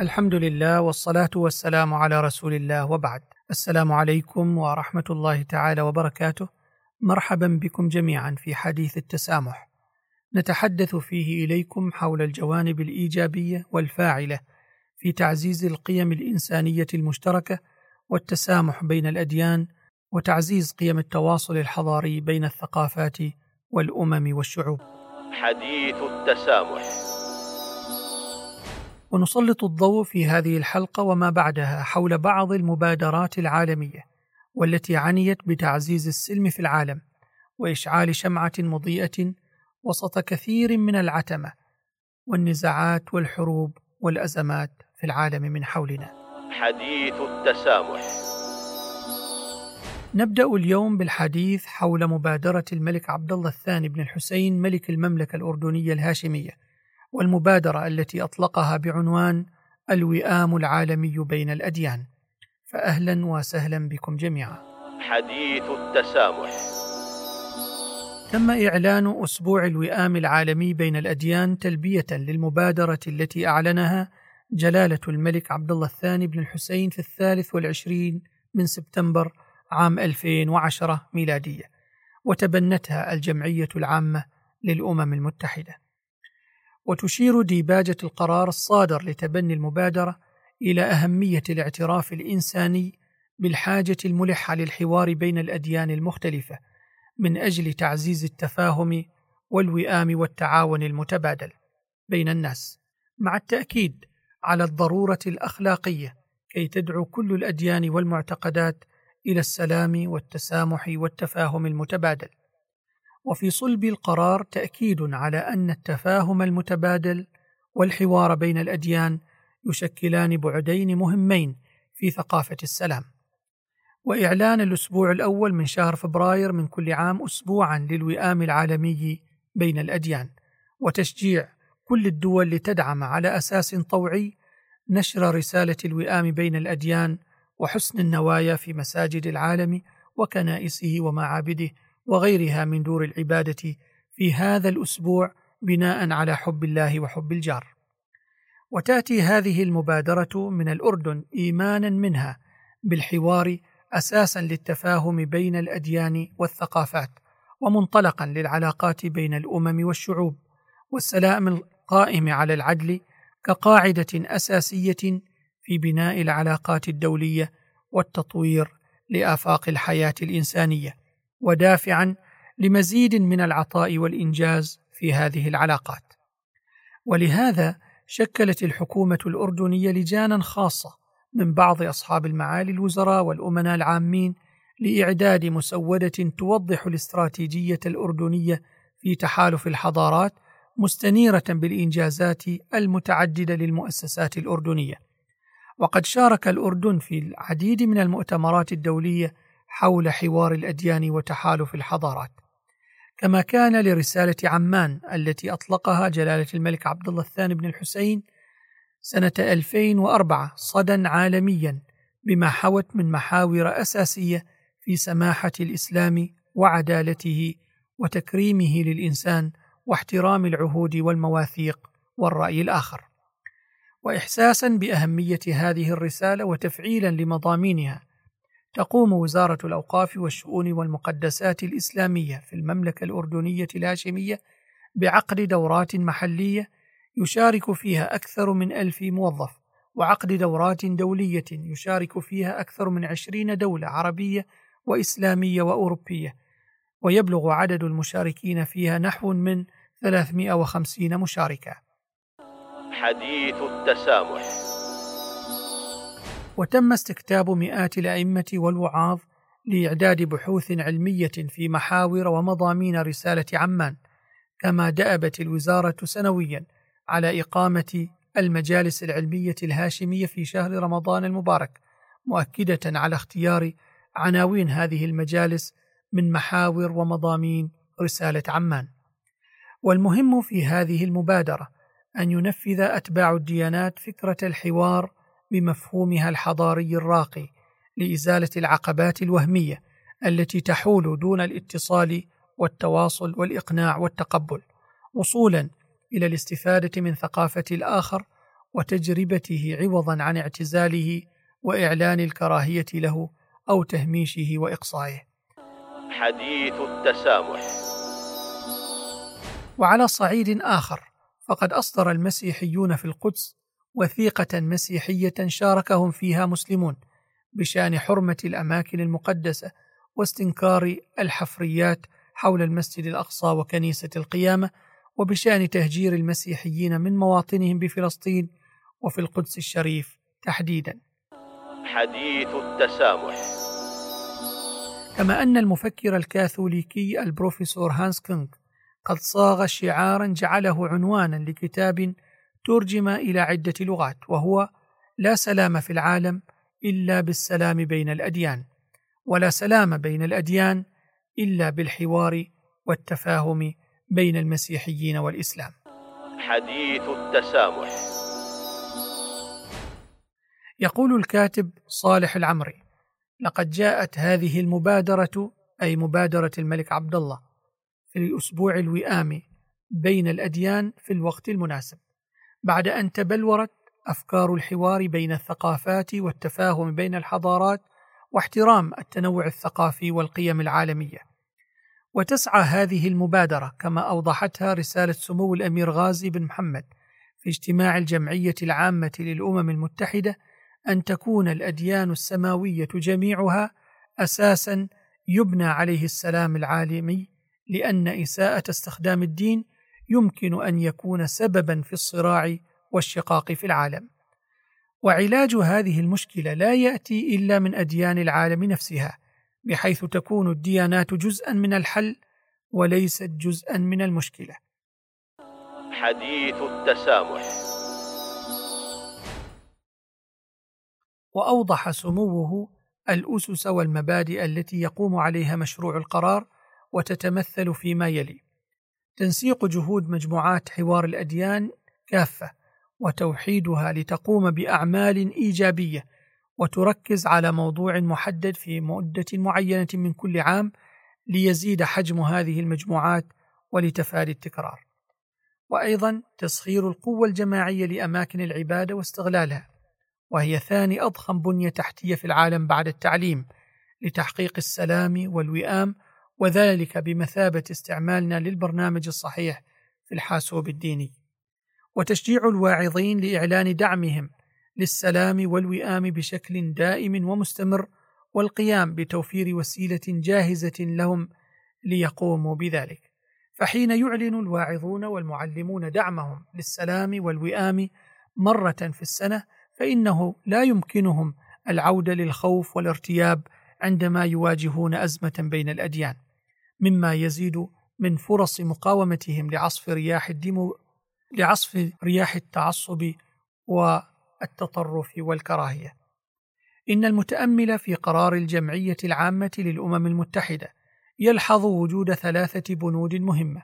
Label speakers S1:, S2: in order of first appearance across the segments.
S1: الحمد لله والصلاة والسلام على رسول الله وبعد. السلام عليكم ورحمة الله تعالى وبركاته. مرحبا بكم جميعا في حديث التسامح. نتحدث فيه إليكم حول الجوانب الإيجابية والفاعلة في تعزيز القيم الإنسانية المشتركة والتسامح بين الأديان وتعزيز قيم التواصل الحضاري بين الثقافات والأمم والشعوب.
S2: حديث التسامح.
S1: ونسلط الضوء في هذه الحلقة وما بعدها حول بعض المبادرات العالمية والتي عنيت بتعزيز السلم في العالم وإشعال شمعة مضيئة وسط كثير من العتمة والنزاعات والحروب والأزمات في العالم من حولنا.
S2: حديث التسامح
S1: نبدأ اليوم بالحديث حول مبادرة الملك عبد الله الثاني بن الحسين ملك المملكة الأردنية الهاشمية والمبادرة التي أطلقها بعنوان الوئام العالمي بين الأديان. فأهلا وسهلا بكم جميعا.
S2: حديث التسامح.
S1: تم إعلان أسبوع الوئام العالمي بين الأديان تلبية للمبادرة التي أعلنها جلالة الملك عبد الله الثاني بن الحسين في الثالث والعشرين من سبتمبر عام 2010 ميلادية وتبنتها الجمعية العامة للأمم المتحدة. وتشير ديباجة القرار الصادر لتبني المبادرة إلى أهمية الاعتراف الإنساني بالحاجة الملحة للحوار بين الأديان المختلفة من أجل تعزيز التفاهم والوئام والتعاون المتبادل بين الناس، مع التأكيد على الضرورة الأخلاقية كي تدعو كل الأديان والمعتقدات إلى السلام والتسامح والتفاهم المتبادل. وفي صلب القرار تأكيد على أن التفاهم المتبادل والحوار بين الأديان يشكلان بعدين مهمين في ثقافة السلام. وإعلان الأسبوع الأول من شهر فبراير من كل عام اسبوعا للوئام العالمي بين الأديان وتشجيع كل الدول لتدعم على أساس طوعي نشر رسالة الوئام بين الأديان وحسن النوايا في مساجد العالم وكنائسه ومعابده وغيرها من دور العبادة في هذا الأسبوع بناء على حب الله وحب الجار. وتأتي هذه المبادرة من الأردن ايمانا منها بالحوار أساسا للتفاهم بين الأديان والثقافات ومنطلقا للعلاقات بين الأمم والشعوب والسلام القائم على العدل كقاعدة أساسية في بناء العلاقات الدولية والتطوير لآفاق الحياة الإنسانية. ودافعا لمزيد من العطاء والإنجاز في هذه العلاقات. ولهذا شكلت الحكومة الأردنية لجانا خاصة من بعض أصحاب المعالي الوزراء والأمناء العامين لإعداد مسودة توضح الاستراتيجية الأردنية في تحالف الحضارات مستنيرة بالإنجازات المتعددة للمؤسسات الأردنية. وقد شارك الأردن في العديد من المؤتمرات الدولية حول حوار الأديان وتحالف الحضارات. كما كان لرسالة عمان التي أطلقها جلالة الملك عبد الله الثاني بن الحسين سنة 2004 صدى عالميا بما حوت من محاور أساسية في سماحة الإسلام وعدالته وتكريمه للإنسان واحترام العهود والمواثيق والرأي الآخر. واحساسا بأهمية هذه الرسالة وتفعيلا لمضامينها تقوم وزارة الأوقاف والشؤون والمقدسات الإسلامية في المملكة الأردنية الهاشمية بعقد دورات محلية يشارك فيها أكثر من ألف موظف وعقد دورات دولية يشارك فيها أكثر من عشرين دولة عربية وإسلامية وأوروبية. ويبلغ عدد المشاركين فيها نحو من 350 مشاركة.
S2: حديث التسامح.
S1: وتم استكتاب مئات الأئمة والوعاظ لإعداد بحوث علمية في محاور ومضامين رسالة عمان، كما دأبت الوزارة سنويا على إقامة المجالس العلمية الهاشمية في شهر رمضان المبارك مؤكدة على اختيار عناوين هذه المجالس من محاور ومضامين رسالة عمان. والمهم في هذه المبادرة أن ينفذ أتباع الديانات فكرة الحوار بمفهومها الحضاري الراقي لإزالة العقبات الوهمية التي تحول دون الاتصال والتواصل والإقناع والتقبل، وصولا إلى الاستفادة من ثقافة الآخر وتجربته عوضا عن اعتزاله وإعلان الكراهية له أو تهميشه وإقصائه.
S2: حديث التسامح
S1: وعلى صعيد آخر فقد أصدر المسيحيون في القدس وثيقة مسيحية شاركهم فيها مسلمون بشأن حرمة الأماكن المقدسة واستنكار الحفريات حول المسجد الأقصى وكنيسة القيامة وبشأن تهجير المسيحيين من مواطنهم بفلسطين وفي القدس الشريف تحديدا.
S2: حديث التسامح
S1: كما أن المفكر الكاثوليكي البروفيسور هانس كونغ قد صاغ شعارا جعله عنوانا لكتاب ترجم إلى عدة لغات وهو لا سلام في العالم إلا بالسلام بين الأديان ولا سلام بين الأديان إلا بالحوار والتفاهم بين المسيحيين والإسلام.
S2: حديث التسامح.
S1: يقول الكاتب صالح العمري لقد جاءت هذه المبادرة أي مبادرة الملك عبد الله في الأسبوع الوئامي بين الأديان في الوقت المناسب. بعد أن تبلورت أفكار الحوار بين الثقافات والتفاهم بين الحضارات واحترام التنوع الثقافي والقيم العالمية. وتسعى هذه المبادرة كما أوضحتها رسالة سمو الأمير غازي بن محمد في اجتماع الجمعية العامة للأمم المتحدة أن تكون الأديان السماوية جميعها أساسا يبنى عليه السلام العالمي لأن إساءة استخدام الدين يمكن أن يكون سببا في الصراع والشقاق في العالم. وعلاج هذه المشكلة لا يأتي إلا من أديان العالم نفسها، بحيث تكون الديانات جزءا من الحل وليست جزءا من المشكلة.
S2: حديث التسامح
S1: وأوضح سموه الأسس والمبادئ التي يقوم عليها مشروع القرار وتتمثل فيما يلي تنسيق جهود مجموعات حوار الأديان كافة وتوحيدها لتقوم بأعمال إيجابية وتركز على موضوع محدد في مدة معينة من كل عام ليزيد حجم هذه المجموعات ولتفادي التكرار. وأيضا تسخير القوة الجماعية لأماكن العبادة واستغلالها وهي ثاني أضخم بنية تحتية في العالم بعد التعليم لتحقيق السلام والوئام وذلك بمثابة استعمالنا للبرنامج الصحيح في الحاسوب الديني. وتشجيع الواعظين لإعلان دعمهم للسلام والوئام بشكل دائم ومستمر والقيام بتوفير وسيلة جاهزة لهم ليقوموا بذلك. فحين يعلن الواعظون والمعلمون دعمهم للسلام والوئام مرة في السنة فإنه لا يمكنهم العودة للخوف والارتياب عندما يواجهون أزمة بين الأديان، مما يزيد من فرص مقاومتهم لعصف رياح الدمو لعصف رياح التعصب والتطرف والكراهية. إن المتأمل في قرار الجمعية العامة للأمم المتحدة يلحظ وجود ثلاثة بنود مهمة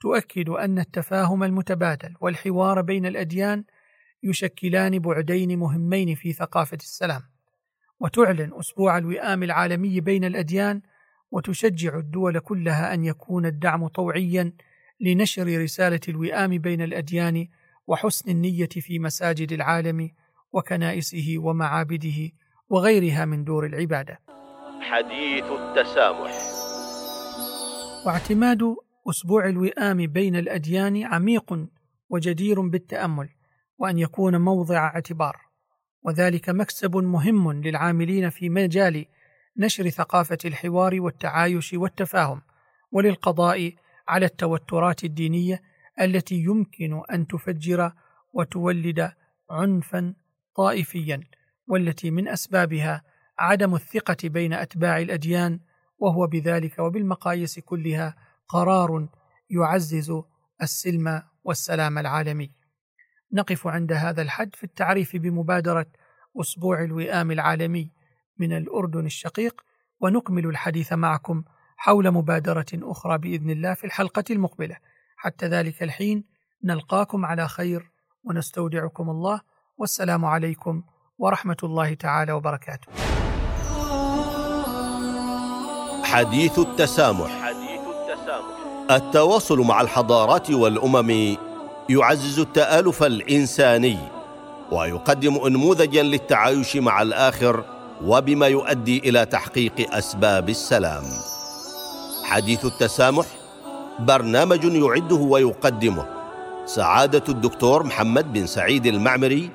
S1: تؤكد أن التفاهم المتبادل والحوار بين الأديان يشكلان بعدين مهمين في ثقافة السلام وتعلن أسبوع الوئام العالمي بين الأديان وتشجع الدول كلها أن يكون الدعم طوعيا لنشر رسالة الوئام بين الأديان وحسن النية في مساجد العالم وكنائسه ومعابده وغيرها من دور العبادة.
S2: حديث التسامح
S1: واعتماد أسبوع الوئام بين الأديان عميق وجدير بالتأمل وأن يكون موضع اعتبار وذلك مكسب مهم للعاملين في مجال نشر ثقافة الحوار والتعايش والتفاهم وللقضاء على التوترات الدينية التي يمكن أن تفجر وتولد عنفا طائفيا والتي من أسبابها عدم الثقة بين أتباع الأديان وهو بذلك وبالمقاييس كلها قرار يعزز السلم والسلام العالمي. نقف عند هذا الحد في التعريف بمبادرة أسبوع الوئام العالمي. من الأردن الشقيق ونكمل الحديث معكم حول مبادرة أخرى بإذن الله في الحلقة المقبلة. حتى ذلك الحين نلقاكم على خير ونستودعكم الله. والسلام عليكم ورحمة الله تعالى وبركاته.
S2: حديث التسامح. حديث التسامح التواصل مع الحضارات والأمم يعزز التآلف الإنساني ويقدم انموذجا للتعايش مع الآخر وبما يؤدي إلى تحقيق أسباب السلام. حديث التسامح برنامج يعده ويقدمه. سعادة الدكتور محمد بن سعيد المعمري.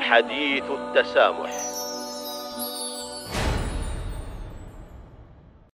S2: حديث التسامح.